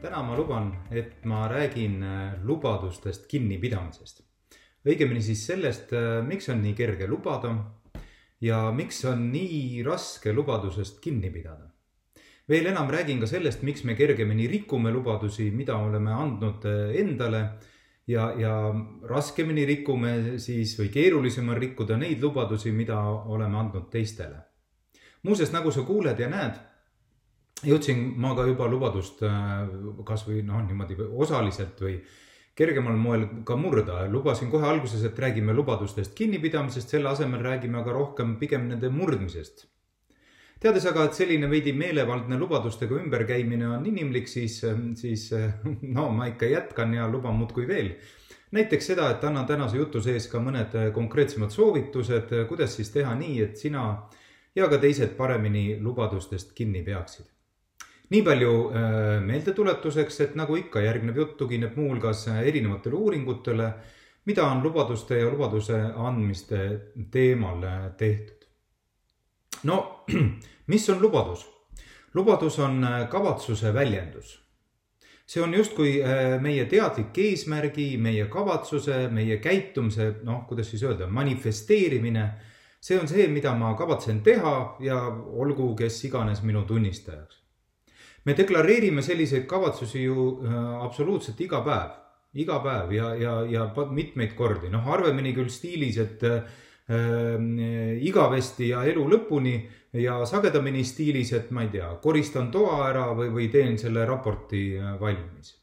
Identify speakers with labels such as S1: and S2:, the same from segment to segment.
S1: täna ma luban, et ma räägin äh, lubadustest kinnipidamisest. õigemini siis sellest, äh, miks on nii kerge lubada ja miks on nii raske lubadusest kinni pidada. veel enam räägin ka sellest, miks me kergemini rikume lubadusi, mida oleme andnud äh, endale ja, ja raskemini rikume siis või keerulisem on rikkuda neid lubadusi, mida oleme andnud teistele. muuseas, nagu sa kuuled ja näed jõudsin ma ka juba lubadust äh, kasvõi noh, niimoodi osaliselt või kergemal moel ka murda. lubasin kohe alguses, et räägime lubadustest kinnipidamisest, selle asemel räägime aga rohkem pigem nende murdmisest. teades aga, et selline veidi meelevaldne lubadustega ümberkäimine on inimlik, siis, siis no ma ikka jätkan ja luban muudkui veel. näiteks seda, et annan tänase jutu sees ka mõned konkreetsemad soovitused, kuidas siis teha nii, et sina ja ka teised paremini lubadustest kinni peaksid nii palju äh, meeldetuletuseks, et nagu ikka, järgnev jutt tugineb muuhulgas äh, erinevatele uuringutele, mida on lubaduste ja lubaduse andmiste teemal äh, tehtud. no mis on lubadus? lubadus on kavatsuse väljendus. see on justkui meie teadlik eesmärgi, meie kavatsuse, meie käitumise, noh, kuidas siis öelda, manifesteerimine. see on see, mida ma kavatsen teha ja olgu kes iganes minu tunnistajaks me deklareerime selliseid kavatsusi ju äh, absoluutselt iga päev, iga päev ja, ja, ja mitmeid kordi, noh, harvemini küll stiilis, et äh, igavesti ja elu lõpuni ja sagedamini stiilis, et ma ei tea, koristan toa ära või, või teen selle raporti äh, valmis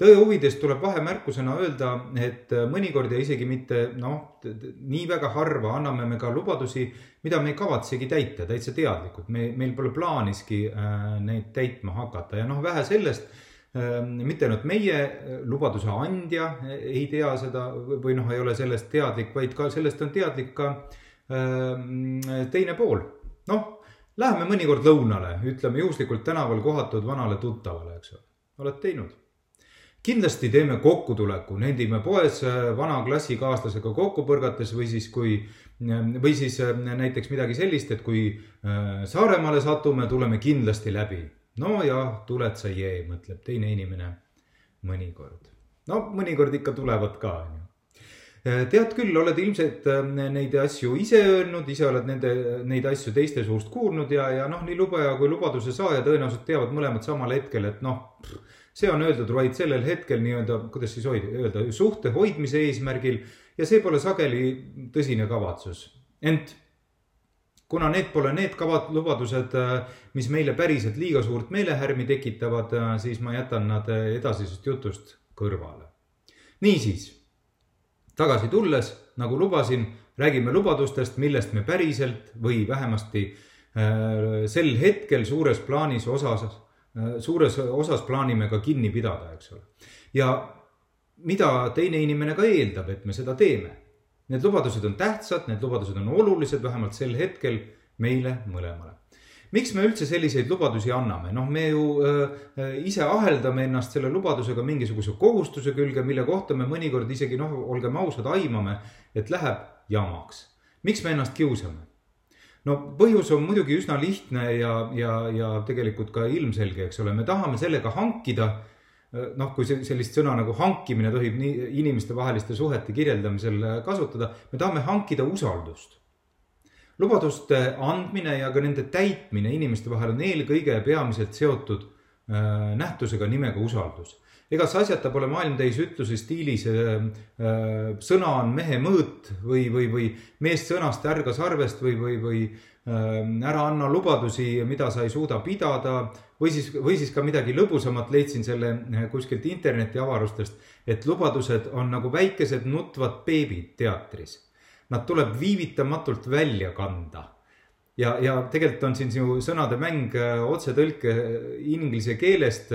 S1: tõe huvides tuleb vahemärkusena öelda, et mõnikord ja isegi mitte noh, nii väga harva anname me ka lubadusi, mida me ei kavatsegi täita täitsa teadlikult, me, meil pole plaaniski äh, neid täitma hakata ja noh, vähe sellest äh,. mitte ainult meie lubaduse andja ei tea seda või noh, ei ole sellest teadlik, vaid ka sellest on teadlik ka äh, teine pool. noh, läheme mõnikord lõunale, ütleme juhuslikult tänaval kohatud vanale tuttavale, eks ole, oled teinud kindlasti teeme kokkutuleku, nendime poes äh, vana klassikaaslasega kokku põrgates või siis, kui äh, või siis äh, näiteks midagi sellist, et kui Saaremaale satume, tuleme kindlasti läbi. no ja tuled sa jee, mõtleb teine inimene mõnikord. no mõnikord ikka tulevad ka, onju tead küll, oled ilmselt neid asju ise öelnud, ise oled nende, neid asju teiste suust kuulnud ja, ja noh, nii lubaja kui lubaduse saaja tõenäoliselt teavad mõlemad samal hetkel, et noh see on öeldud vaid sellel hetkel nii-öelda, kuidas siis hoida, öelda, suhte hoidmise eesmärgil ja see pole sageli tõsine kavatsus. ent kuna need pole need kavad-, lubadused, mis meile päriselt liiga suurt meelehärmi tekitavad, siis ma jätan nad edasisest jutust kõrvale. niisiis, tagasi tulles, nagu lubasin, räägime lubadustest, millest me päriselt või vähemasti äh, sel hetkel suures plaanis osas suures osas plaanime ka kinni pidada, eks ole. ja mida teine inimene ka eeldab, et me seda teeme. Need lubadused on tähtsad, need lubadused on olulised, vähemalt sel hetkel meile mõlemale. miks me üldse selliseid lubadusi anname, noh, me ju äh, ise aheldame ennast selle lubadusega mingisuguse kohustuse külge, mille kohta me mõnikord isegi noh, olgem ausad, aimame, et läheb jamaks. miks me ennast kiusame? No põhjus on muidugi üsna lihtne ja, ja, ja tegelikult ka ilmselge, eks ole, me tahame sellega hankida. noh, kui sellist sõna nagu hankimine tohib nii inimestevaheliste suhete kirjeldamisel kasutada, me tahame hankida usaldust. lubaduste andmine ja ka nende täitmine inimeste vahel on eelkõige ja peamiselt seotud äh, nähtusega nimega usaldus ega see asjata pole maailm täis ütluse stiilis äh, äh, sõna on mehe mõõt või, või, või meest sõnast ärga sarvest või, või, või äh, ära anna lubadusi, mida sa ei suuda pidada. või siis, või siis ka midagi lõbusamat leidsin selle äh, kuskilt internetiavarustest, et lubadused on nagu väikesed nutvad beebid teatris. Nad tuleb viivitamatult välja kanda ja, ja tegelikult on siin sinu sõnade mäng otsetõlke inglise keelest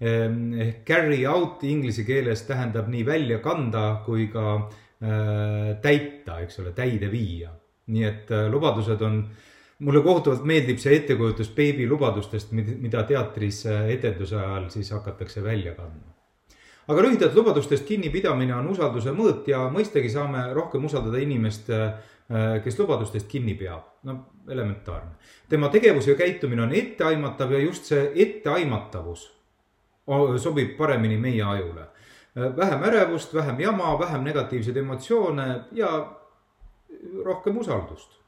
S1: ehk carry out inglise keeles tähendab nii välja kanda kui ka äh, täita, eks ole, täide viia. nii et äh, lubadused on, mulle kohutavalt meeldib see ettekujutus beebilubadustest, mida teatris äh, etenduse ajal siis hakatakse välja kandma. aga lühidalt lubadustest kinnipidamine on usalduse mõõt ja mõistagi saame rohkem usaldada inimest kes lubadustest kinni peab, no elementaarne. tema tegevus ja käitumine on etteaimatav ja just see etteaimatavus sobib paremini meie ajule. vähem ärevust, vähem jama, vähem negatiivseid emotsioone ja rohkem usaldust.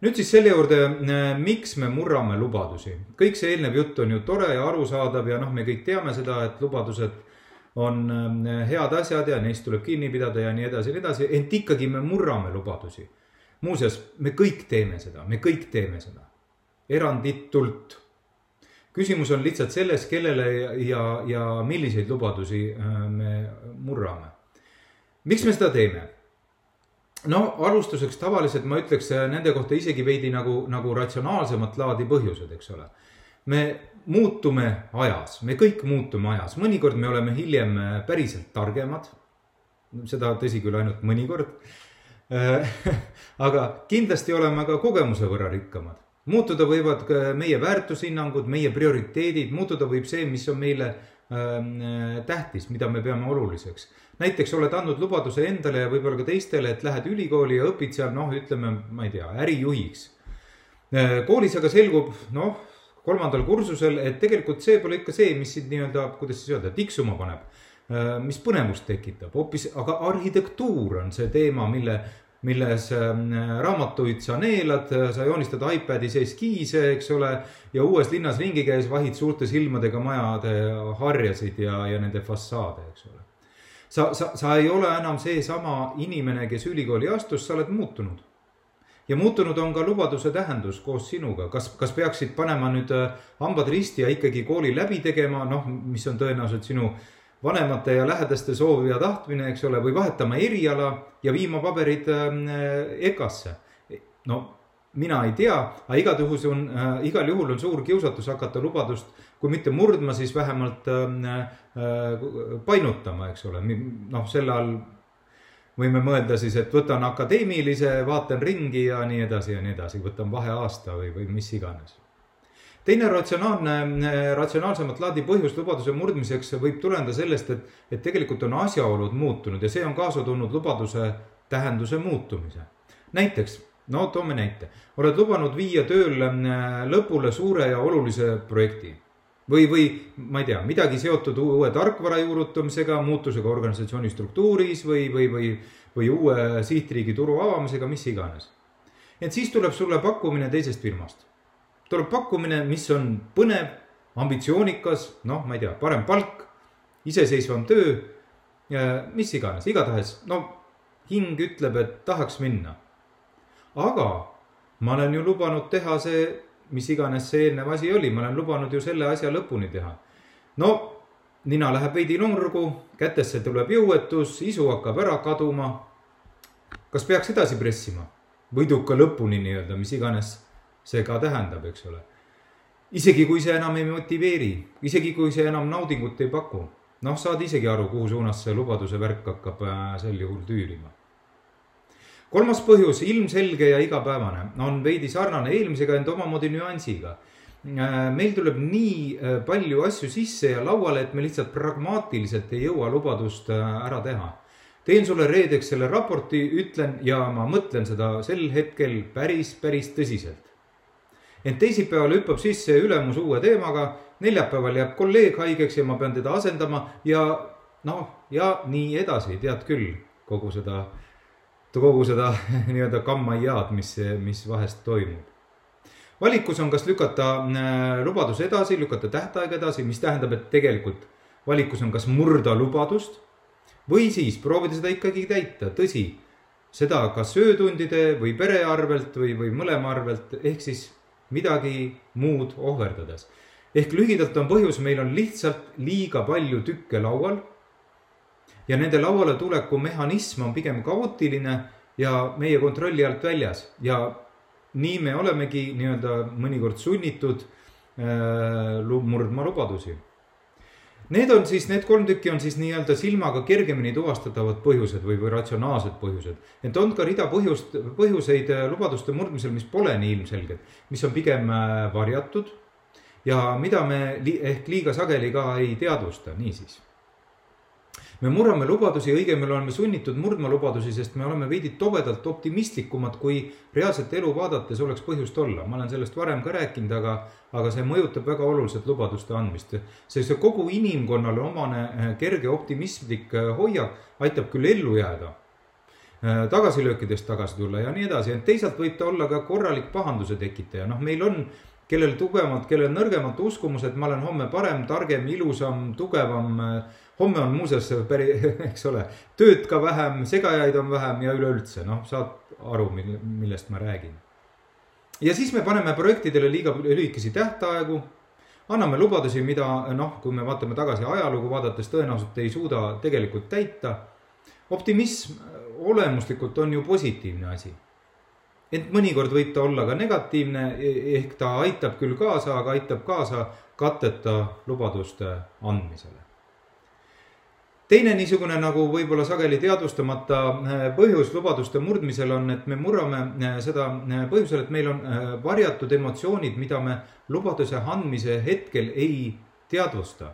S1: nüüd siis selle juurde, miks me murrame lubadusi. kõik see eelnev jutt on ju tore ja arusaadav ja noh, me kõik teame seda, et lubadused on äh, head asjad ja neist tuleb kinni pidada ja nii edasi ja nii edasi, ent ikkagi me murrame lubadusi. muuseas, me kõik teeme seda, me kõik teeme seda, eranditult küsimus on lihtsalt selles, kellele ja, ja, ja milliseid lubadusi äh, me murrame. miks me seda teeme? no alustuseks tavaliselt ma ütleks äh, nende kohta isegi veidi nagu, nagu ratsionaalsemat laadi põhjused, eks ole. me muutume ajas, me kõik muutume ajas, mõnikord me oleme hiljem äh, päriselt targemad. seda tõsi küll, ainult mõnikord aga kindlasti oleme ka kogemuse võrra rikkamad muutuda võivad ka meie väärtushinnangud, meie prioriteedid, muutuda võib see, mis on meile ähm, äh, tähtis, mida me peame oluliseks. näiteks oled andnud lubaduse endale ja võib-olla ka teistele, et lähed ülikooli ja õpid seal noh, ütleme, ma ei tea, ärijuhiks äh,. koolis aga selgub noh, kolmandal kursusel, et tegelikult see pole ikka see, mis sind nii-öelda, kuidas siis öelda, tiksuma paneb äh,. mis põnevust tekitab, hoopis, aga arhitektuur on see teema, mille milles ähm, raamatuid sa neelad, sa joonistad iPad'i sees kiise, eks ole. ja uues linnas ringi käies vahid suurte silmadega majade harjasid ja, ja nende fassaade, eks ole. sa, sa, sa ei ole enam seesama inimene, kes ülikooli astus, sa oled muutunud. ja muutunud on ka lubaduse tähendus koos sinuga, kas, kas peaksid panema nüüd äh, hambad risti ja ikkagi kooli läbi tegema, noh, mis on tõenäoliselt sinu vanemate ja lähedaste soov ja tahtmine, eks ole, või vahetama eriala ja viima paberid äh, EKA-sse. no mina ei tea, aga juhul on äh,, igal juhul on suur kiusatus hakata lubadust, kui mitte murdma, siis vähemalt äh, äh, painutama, eks ole, noh, selle all võime mõelda siis, et võtan akadeemilise, vaatan ringi ja nii edasi ja nii edasi, võtan vaheaasta või, või mis iganes teine ratsionaalne, ratsionaalsemat laadi põhjus lubaduse murdmiseks võib tuleneda sellest, et, et tegelikult on asjaolud muutunud ja see on kaasa tulnud lubaduse tähenduse muutumise. näiteks, no toome näite, oled lubanud viia tööl äh, lõpule suure ja olulise projekti või, või ma ei tea, midagi seotud uue tarkvara juurutamisega, muutusega organisatsiooni struktuuris või, või, või, või uue sihtriigi turu avamisega, mis iganes. et siis tuleb sulle pakkumine teisest firmast tuleb pakkumine, mis on põnev, ambitsioonikas, noh, ma ei tea, parem palk, iseseisvam töö. mis iganes, igatahes, no hing ütleb, et tahaks minna. aga ma olen ju lubanud teha see, mis iganes see eelnev asi oli, ma olen lubanud ju selle asja lõpuni teha. no nina läheb veidi nurgu, kätesse tuleb jõuetus, isu hakkab ära kaduma. kas peaks edasi pressima? võiduka lõpuni nii-öelda, mis iganes see ka tähendab, eks ole. isegi kui see enam ei motiveeri, isegi kui see enam naudingut ei paku, noh, saad isegi aru, kuhu suunas see lubaduse värk hakkab äh, sel juhul tüürima. kolmas põhjus, ilmselge ja igapäevane, on veidi sarnane eelmisega, ent omamoodi nüansiga äh, meil tuleb nii äh, palju asju sisse ja lauale, et me lihtsalt pragmaatiliselt ei jõua lubadust ära teha. teen sulle reedeks selle raporti, ütlen ja ma mõtlen seda sel hetkel päris, päris tõsiselt ent teisipäeval hüppab sisse ülemus uue teemaga, neljapäeval jääb kolleeg haigeks ja ma pean teda asendama ja noh, ja nii edasi, tead küll, kogu seda, kogu seda nii-öelda kammaiaad, mis, mis vahest toimub. valikus on, kas lükata äh, lubadus edasi, lükata tähtaeg edasi, mis tähendab, et tegelikult valikus on, kas murda lubadust või siis proovida seda ikkagi täita, tõsi, seda kas öötundide või pere arvelt või, või mõlema arvelt, ehk siis midagi muud ohverdades. ehk lühidalt on põhjus, meil on lihtsalt liiga palju tükke laual. ja nende lauale tuleku mehhanism on pigem kaootiline ja meie kontrolli alt väljas ja nii me olemegi nii-öelda mõnikord sunnitud äh, murdma lubadusi Need on siis, need kolm tükki on siis nii-öelda silmaga kergemini tuvastatavad põhjused või, või ratsionaalsed põhjused. et on ka rida põhjust, põhjuseid äh, lubaduste murdmisel, mis pole nii ilmselged, mis on pigem äh, varjatud ja mida me li ehk liiga sageli ka ei teadvusta, niisiis me murrame lubadusi, õigemini oleme sunnitud murdma lubadusi, sest me oleme veidi tobedalt optimistlikumad, kui reaalset elu vaadates oleks põhjust olla. ma olen sellest varem ka rääkinud, aga, aga see mõjutab väga oluliselt lubaduste andmist. see, see kogu inimkonnale omane eh, kerge optimistlik eh, hoiak aitab küll ellu jääda eh, tagasilöökidest tagasi tulla ja nii edasi, ent teisalt võib ta olla ka korralik pahanduse tekitaja, noh, meil on kellel tugevamad, kellel nõrgemad uskumused, ma olen homme parem, targem, ilusam, tugevam homme on muuseas päri, eks ole, tööd ka vähem, segajaid on vähem ja üleüldse noh, saad aru, millest ma räägin. ja siis me paneme projektidele liiga lühikesi tähtaegu. anname lubadusi, mida noh, kui me vaatame tagasi ajalugu vaadates, tõenäoliselt ei suuda tegelikult täita. optimism olemuslikult on ju positiivne asi ent mõnikord võib ta olla ka negatiivne, e-, ehk ta aitab küll kaasa, aga aitab kaasa katteta lubaduste andmisele teine niisugune nagu võib-olla sageli teadvustamata äh, põhjus lubaduste murdmisel on, et me murrame äh, seda äh, põhjusel, et meil on varjatud emotsioonid, mida me lubaduse andmise hetkel ei teadvusta.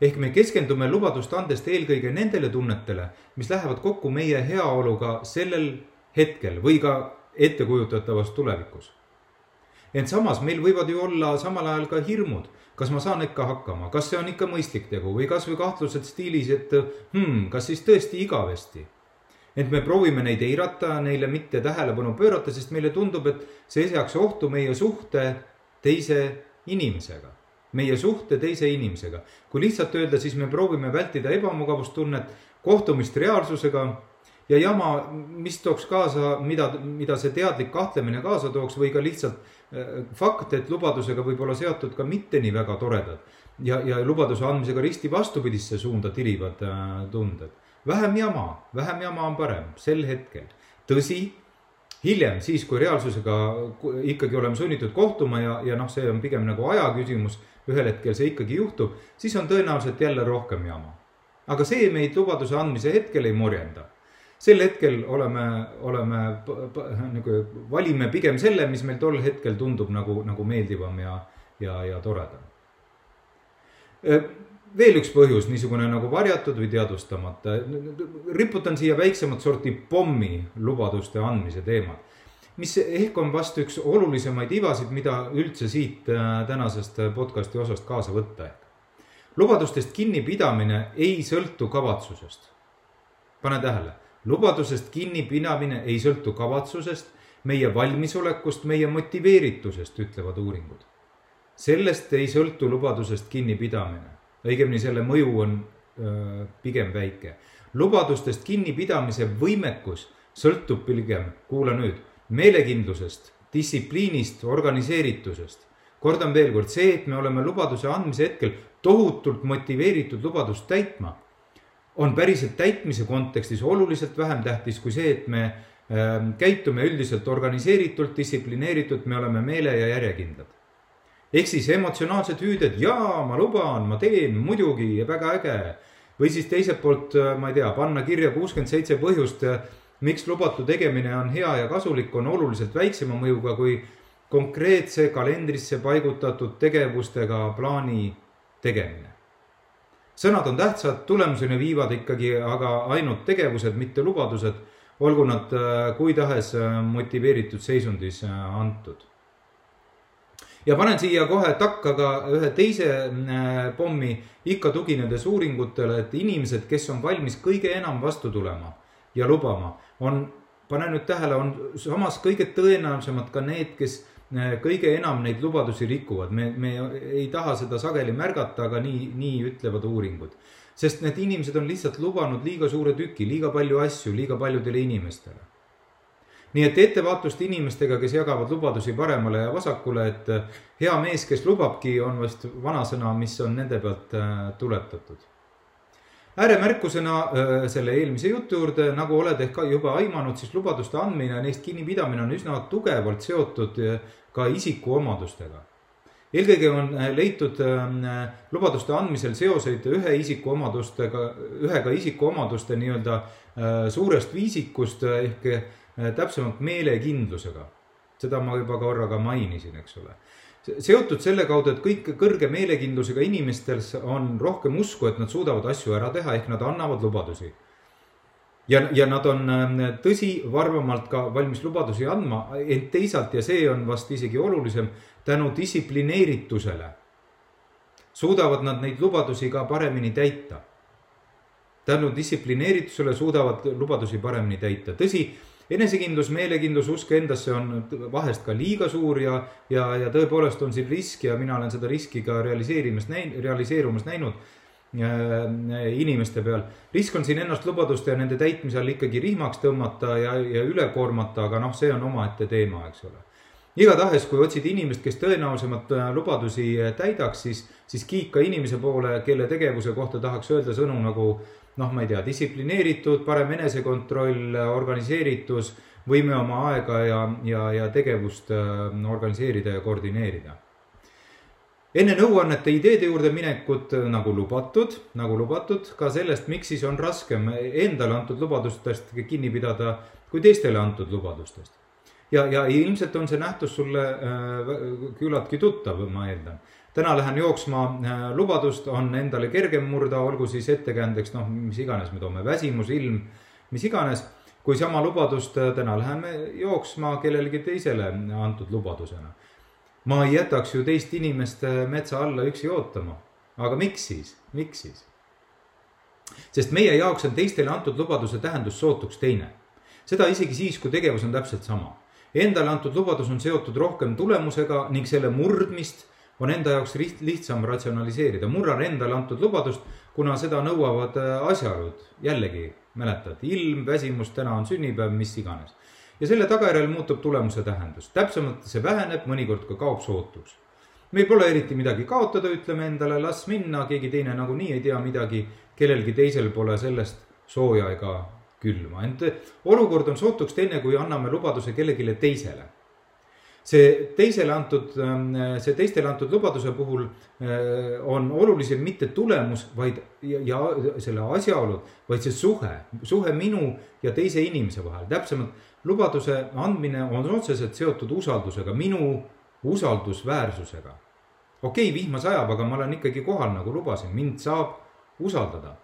S1: ehk me keskendume lubadust andes eelkõige nendele tunnetele, mis lähevad kokku meie heaoluga sellel hetkel või ka ettekujutatavas tulevikus. Ent samas meil võivad ju olla samal ajal ka hirmud kas ma saan ikka hakkama, kas see on ikka mõistlik tegu või kasvõi kahtlused stiilis, et hmm, kas siis tõesti igavesti. et me proovime neid eirata, neile mitte tähelepanu pöörata, sest meile tundub, et see seaks ohtu meie suhte teise inimesega. meie suhte teise inimesega. kui lihtsalt öelda, siis me proovime vältida ebamugavustunnet, kohtumist reaalsusega ja jama, mis tooks kaasa, mida, mida see teadlik kahtlemine kaasa tooks või ka lihtsalt Äh, fakt, et lubadusega võib olla seotud ka mitte nii väga toredad ja, ja lubaduse andmisega risti vastupidisse suunda tirivad äh, tunded. vähem jama, vähem jama on parem sel hetkel. tõsi, hiljem, siis kui reaalsusega ikkagi oleme sunnitud kohtuma ja, ja noh, see on pigem nagu aja küsimus, ühel hetkel see ikkagi juhtub, siis on tõenäoliselt jälle rohkem jama. aga see meid lubaduse andmise hetkel ei morjenda sel hetkel oleme, oleme nagu valime pigem selle, mis meil tol hetkel tundub nagu, nagu meeldivam ja, ja, ja toredam. veel üks põhjus, niisugune nagu varjatud või teadvustamata. riputan siia väiksemat sorti pommi lubaduste andmise teemat mis ehk on vast üks olulisemaid ivasid, mida üldse siit äh, tänasest podcast'i osast kaasa võtta ehk. lubadustest kinnipidamine ei sõltu kavatsusest. pane tähele lubadusest kinnipidamine ei sõltu kavatsusest, meie valmisolekust, meie motiveeritusest, ütlevad uuringud. sellest ei sõltu lubadusest kinnipidamine, õigemini selle mõju on öö, pigem väike. lubadustest kinnipidamise võimekus sõltub pigem, kuula nüüd, meelekindlusest, distsipliinist, organiseeritusest. kordan veel kord, see, et me oleme lubaduse andmise hetkel tohutult motiveeritud lubadust täitma on päriselt täitmise kontekstis oluliselt vähem tähtis kui see, et me ähm, käitume üldiselt organiseeritult, distsiplineeritult, me oleme meele ja järjekindlad. ehk siis emotsionaalsed hüüded, jaa, ma luban, ma teen, muidugi, väga äge. või siis teiselt poolt, äh, ma ei tea, panna kirja kuuskümmend seitse põhjust, äh, miks lubatu tegemine on hea ja kasulik, on oluliselt väiksema mõjuga kui konkreetse kalendrisse paigutatud tegevustega plaani tegemine sõnad on tähtsad, tulemuseni viivad ikkagi aga ainult tegevused, mitte lubadused, olgu nad äh, kui tahes äh, motiveeritud seisundis äh, antud. ja panen siia kohe takka ka ühe teise pommi, ikka tuginedes uuringutele, et inimesed, kes on valmis kõige enam vastu tulema ja lubama, on, pane nüüd tähele, on samas kõige tõenäolisemad ka need, kes kõige enam neid lubadusi rikuvad, me, me ei taha seda sageli märgata, aga nii, nii ütlevad uuringud. sest need inimesed on lihtsalt lubanud liiga suure tüki, liiga palju asju, liiga paljudele inimestele. nii et ettevaatust inimestega, kes jagavad lubadusi paremale ja vasakule, et äh, hea mees, kes lubabki, on vast vanasõna, mis on nende pealt äh, tuletatud ääremärkusena äh, selle eelmise jutu juurde, nagu oled ehk juba aimanud, siis lubaduste andmine ja neist kinnipidamine on üsna tugevalt seotud äh, ka isikuomadustega. eelkõige on äh, leitud lubaduste andmisel seoseid ühe isiku omadustega, ühega isikuomaduste nii-öelda suurest viisikust ehk täpsemalt meelekindlusega. seda ma juba korra ka mainisin, eks ole seotud selle kaudu, et kõik kõrge meelekindlusega inimestel on rohkem usku, et nad suudavad asju ära teha, ehk nad annavad lubadusi. ja, ja nad on ähm, tõsi, varmemalt ka valmis lubadusi andma, ent teisalt ja see on vast isegi olulisem, tänu distsiplineeritusele suudavad nad neid lubadusi ka paremini täita. tänu distsiplineeritusele suudavad lubadusi paremini täita, tõsi enesekindlus, meelekindlus, usk endasse on vahest ka liiga suur ja, ja, ja tõepoolest on siin risk ja mina olen seda riski ka realiseerimist näinud, realiseerumas näinud äh, inimeste peal. risk on siin ennast lubaduste ja nende täitmise all ikkagi rihmaks tõmmata ja, ja üle koormata, aga noh, see on omaette teema, eks ole. igatahes, kui otsid inimest, kes tõenäosemalt äh, lubadusi täidaks, siis, siis kiika inimese poole, kelle tegevuse kohta tahaks öelda sõnu nagu noh, ma ei tea, distsiplineeritud, parem enesekontroll, organiseeritus, võime oma aega ja, ja, ja tegevust äh, organiseerida ja koordineerida. enne nõuannete ideede juurde minekut äh, nagu lubatud, nagu lubatud, ka sellest, miks siis on raskem endale antud lubadustest kinni pidada kui teistele antud lubadustest. ja, ja ilmselt on see nähtus sulle äh, küllaltki tuttav, ma eeldan täna lähen jooksma, äh, lubadust on endale kergem murda, olgu siis ettekäändeks noh, mis iganes me toome, väsimus, ilm, mis iganes. kui sama lubadust äh, täna läheme jooksma kellelegi teisele antud lubadusena. ma ei jätaks ju teist inimest äh, metsa alla üksi ootama. aga miks siis, miks siis? sest meie jaoks on teistele antud lubaduse tähendus sootuks teine. seda isegi siis, kui tegevus on täpselt sama. Endale antud lubadus on seotud rohkem tulemusega ning selle murdmist on enda jaoks lihtsam ratsionaliseerida, murran endale antud lubadust, kuna seda nõuavad äh, asjaolud. jällegi, mäletad, ilm, väsimus, täna on sünnipäev, mis iganes. ja selle tagajärjel muutub tulemuse tähendus, täpsemalt see väheneb, mõnikord ka kaob sootuks. meil pole eriti midagi kaotada, ütleme endale, las minna, keegi teine nagunii ei tea midagi, kellelgi teisel pole sellest sooja ega külma, ent olukord on sootuks teine, kui anname lubaduse kellelegi teisele see teisele antud, ähm, see teistele antud lubaduse puhul äh, on olulisem mitte tulemus, vaid ja, ja selle asjaolud, vaid see suhe, suhe minu ja teise inimese vahel, täpsemalt lubaduse andmine on otseselt seotud usaldusega, minu usaldusväärsusega. okei okay,, vihma sajab, aga ma olen ikkagi kohal, nagu lubasin, mind saab usaldada.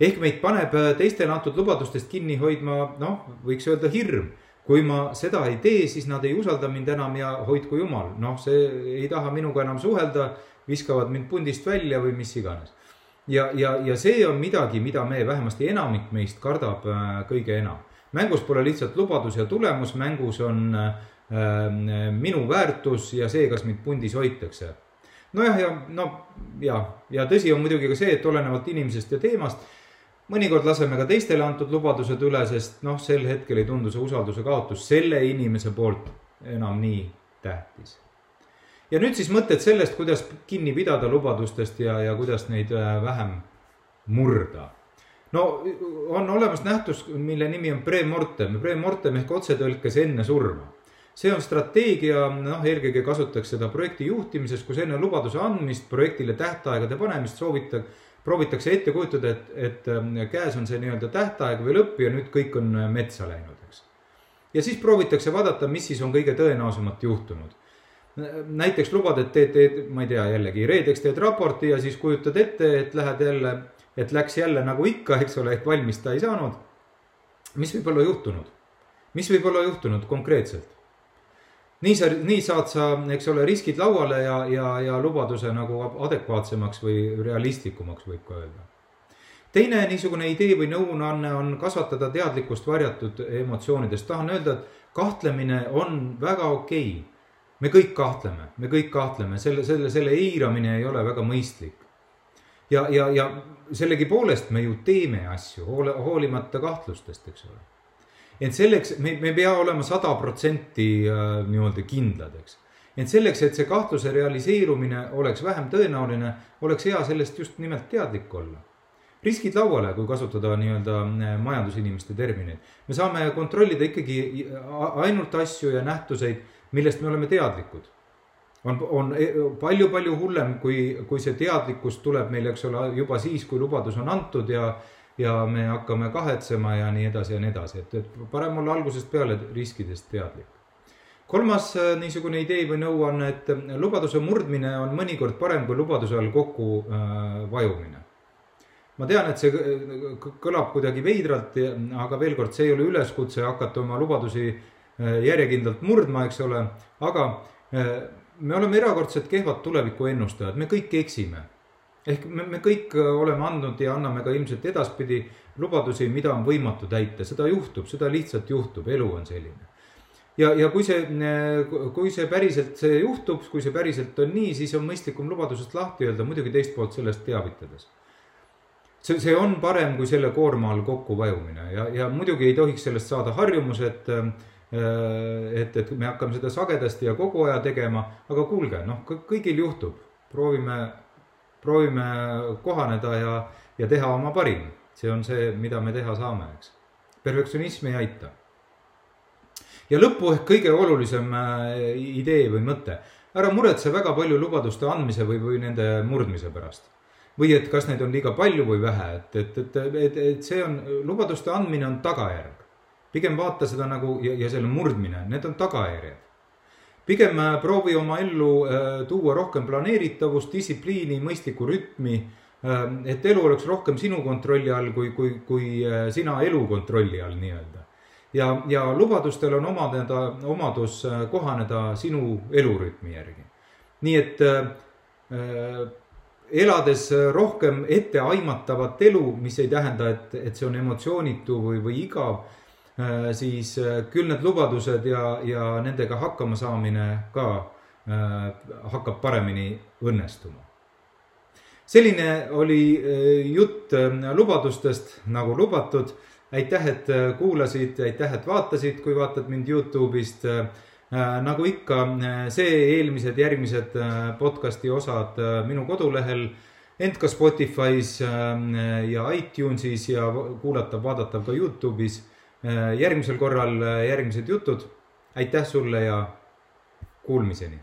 S1: Ehk meid paneb teistele antud lubadustest kinni hoidma, noh, võiks öelda hirm kui ma seda ei tee, siis nad ei usalda mind enam ja hoidku jumal, noh, see ei taha minuga enam suhelda, viskavad mind pundist välja või mis iganes. ja, ja, ja see on midagi, mida me, vähemasti enamik meist kardab äh, kõige enam. mängus pole lihtsalt lubadus ja tulemus, mängus on äh, minu väärtus ja see, kas mind pundis hoitakse. nojah, ja no ja, ja tõsi on muidugi ka see, et olenevalt inimesest ja teemast mõnikord laseme ka teistele antud lubadused üle, sest noh, sel hetkel ei tundu see usalduse kaotus selle inimese poolt enam nii tähtis. ja nüüd siis mõtted sellest, kuidas kinni pidada lubadustest ja, ja kuidas neid äh, vähem murda. no on olemas nähtus, mille nimi on premortem, premortem ehk otsetõlkes enne surma see on strateegia, noh, eelkõige kasutatakse seda projekti juhtimises, kus enne lubaduse andmist, projektile tähtaegade panemist soovitakse proovitakse ette kujutada, et, et ähm, käes on see nii-öelda tähtaeg või lõpp ja nüüd kõik on äh, metsa läinud, eks. ja siis proovitakse vaadata, mis siis on kõige tõenäosemalt juhtunud. näiteks lubad, et teed, teed, ma ei tea, jällegi reedeks teed raporti ja siis kujutad ette, et lähed jälle, et läks jälle nagu ikka, eks ole, ehk valmis ta ei saanud. mis võib olla juhtunud? mis võib olla juhtunud konkreetselt? Nii sa, nii saad sa, eks ole, riskid lauale ja, ja, ja lubaduse nagu adekvaatsemaks või realistlikumaks, võib ka öelda. teine niisugune idee või nõuanne on kasvatada teadlikkust varjatud emotsioonidest. tahan öelda, et kahtlemine on väga okei okay. me kõik kahtleme, me kõik kahtleme, selle, selle, selle eiramine ei ole väga mõistlik. ja, ja, ja sellegipoolest me ju teeme asju hoole, hoolimata kahtlustest, eks ole ent selleks me, me ei pea olema sada protsenti äh, nii-öelda kindlad, eks. ent selleks, et see kahtluse realiseerumine oleks vähem tõenäoline, oleks hea sellest just nimelt teadlik olla. riskid lauale, kui kasutada nii-öelda majandusinimeste termineid. me saame kontrollida ikkagi ainult asju ja nähtuseid, millest me oleme teadlikud on, on palju-palju hullem, kui, kui see teadlikkus tuleb meil, eks ole, juba siis, kui lubadus on antud ja ja me hakkame kahetsema ja nii edasi ja nii edasi, et, et parem olla algusest peale riskidest teadlik. kolmas äh, niisugune idee või nõuanne, et lubaduse murdmine on mõnikord parem kui lubaduse all kokku äh, vajumine. ma tean, et see kõlab kuidagi veidralt, aga veel kord, see ei ole üleskutse hakata oma lubadusi äh, järjekindlalt murdma, eks ole, aga äh, me oleme erakordselt kehvad tulevikuennustajad, me kõik eksime ehk me, me kõik äh, oleme andnud ja anname ka ilmselt edaspidi lubadusi, mida on võimatu täita, seda juhtub, seda lihtsalt juhtub, elu on selline. ja, ja kui see, kui see päriselt see juhtub, kui see päriselt on nii, siis on mõistlikum lubadusest lahti öelda, muidugi teist poolt sellest teavitades. see, see on parem kui selle koorma all kokku vajumine. Ja, ja muidugi ei tohiks sellest saada harjumus, et äh, et, et me hakkame seda sagedasti ja kogu aja tegema, aga kuulge, noh, kõigil juhtub, proovime proovime kohaneda ja, ja teha oma parim. see on see, mida me teha saame, eks. perfektsionism ei aita. ja lõppu ehk kõige olulisem äh, idee või mõte. ära muretse väga palju lubaduste andmise või, või nende murdmise pärast. või et kas neid on liiga palju või vähe, et, et, et, et, et see on, lubaduste andmine on tagajärg. pigem vaata seda nagu ja, ja selle murdmine, need on tagajärjed pigem äh, proovi oma ellu äh, tuua rohkem planeeritavust, distsipliini, mõistlikku rütmi. Äh, et elu oleks rohkem sinu kontrolli all, kui, kui, kui sina elu kontrolli all nii-öelda. ja, ja lubadustel on omadeda, omadus kohaneda sinu elurütmi järgi. nii et äh, elades rohkem etteaimatavat elu, mis ei tähenda, et, et see on emotsioonitu või, või igav siis äh, küll need lubadused ja, ja nendega hakkama saamine ka äh, hakkab paremini õnnestuma. selline oli jutt lubadustest nagu lubatud. aitäh, et kuulasid, aitäh, et vaatasid, kui vaatad mind Youtube'ist. nagu ikka, see, eelmised, järgmised podcast'i osad minu kodulehel ent ka Spotify's ja iTunesis ja kuulatav, vaadatav ka Youtube'is Äh, järgmisel korral äh, järgmised jutud. aitäh sulle ja kuulmiseni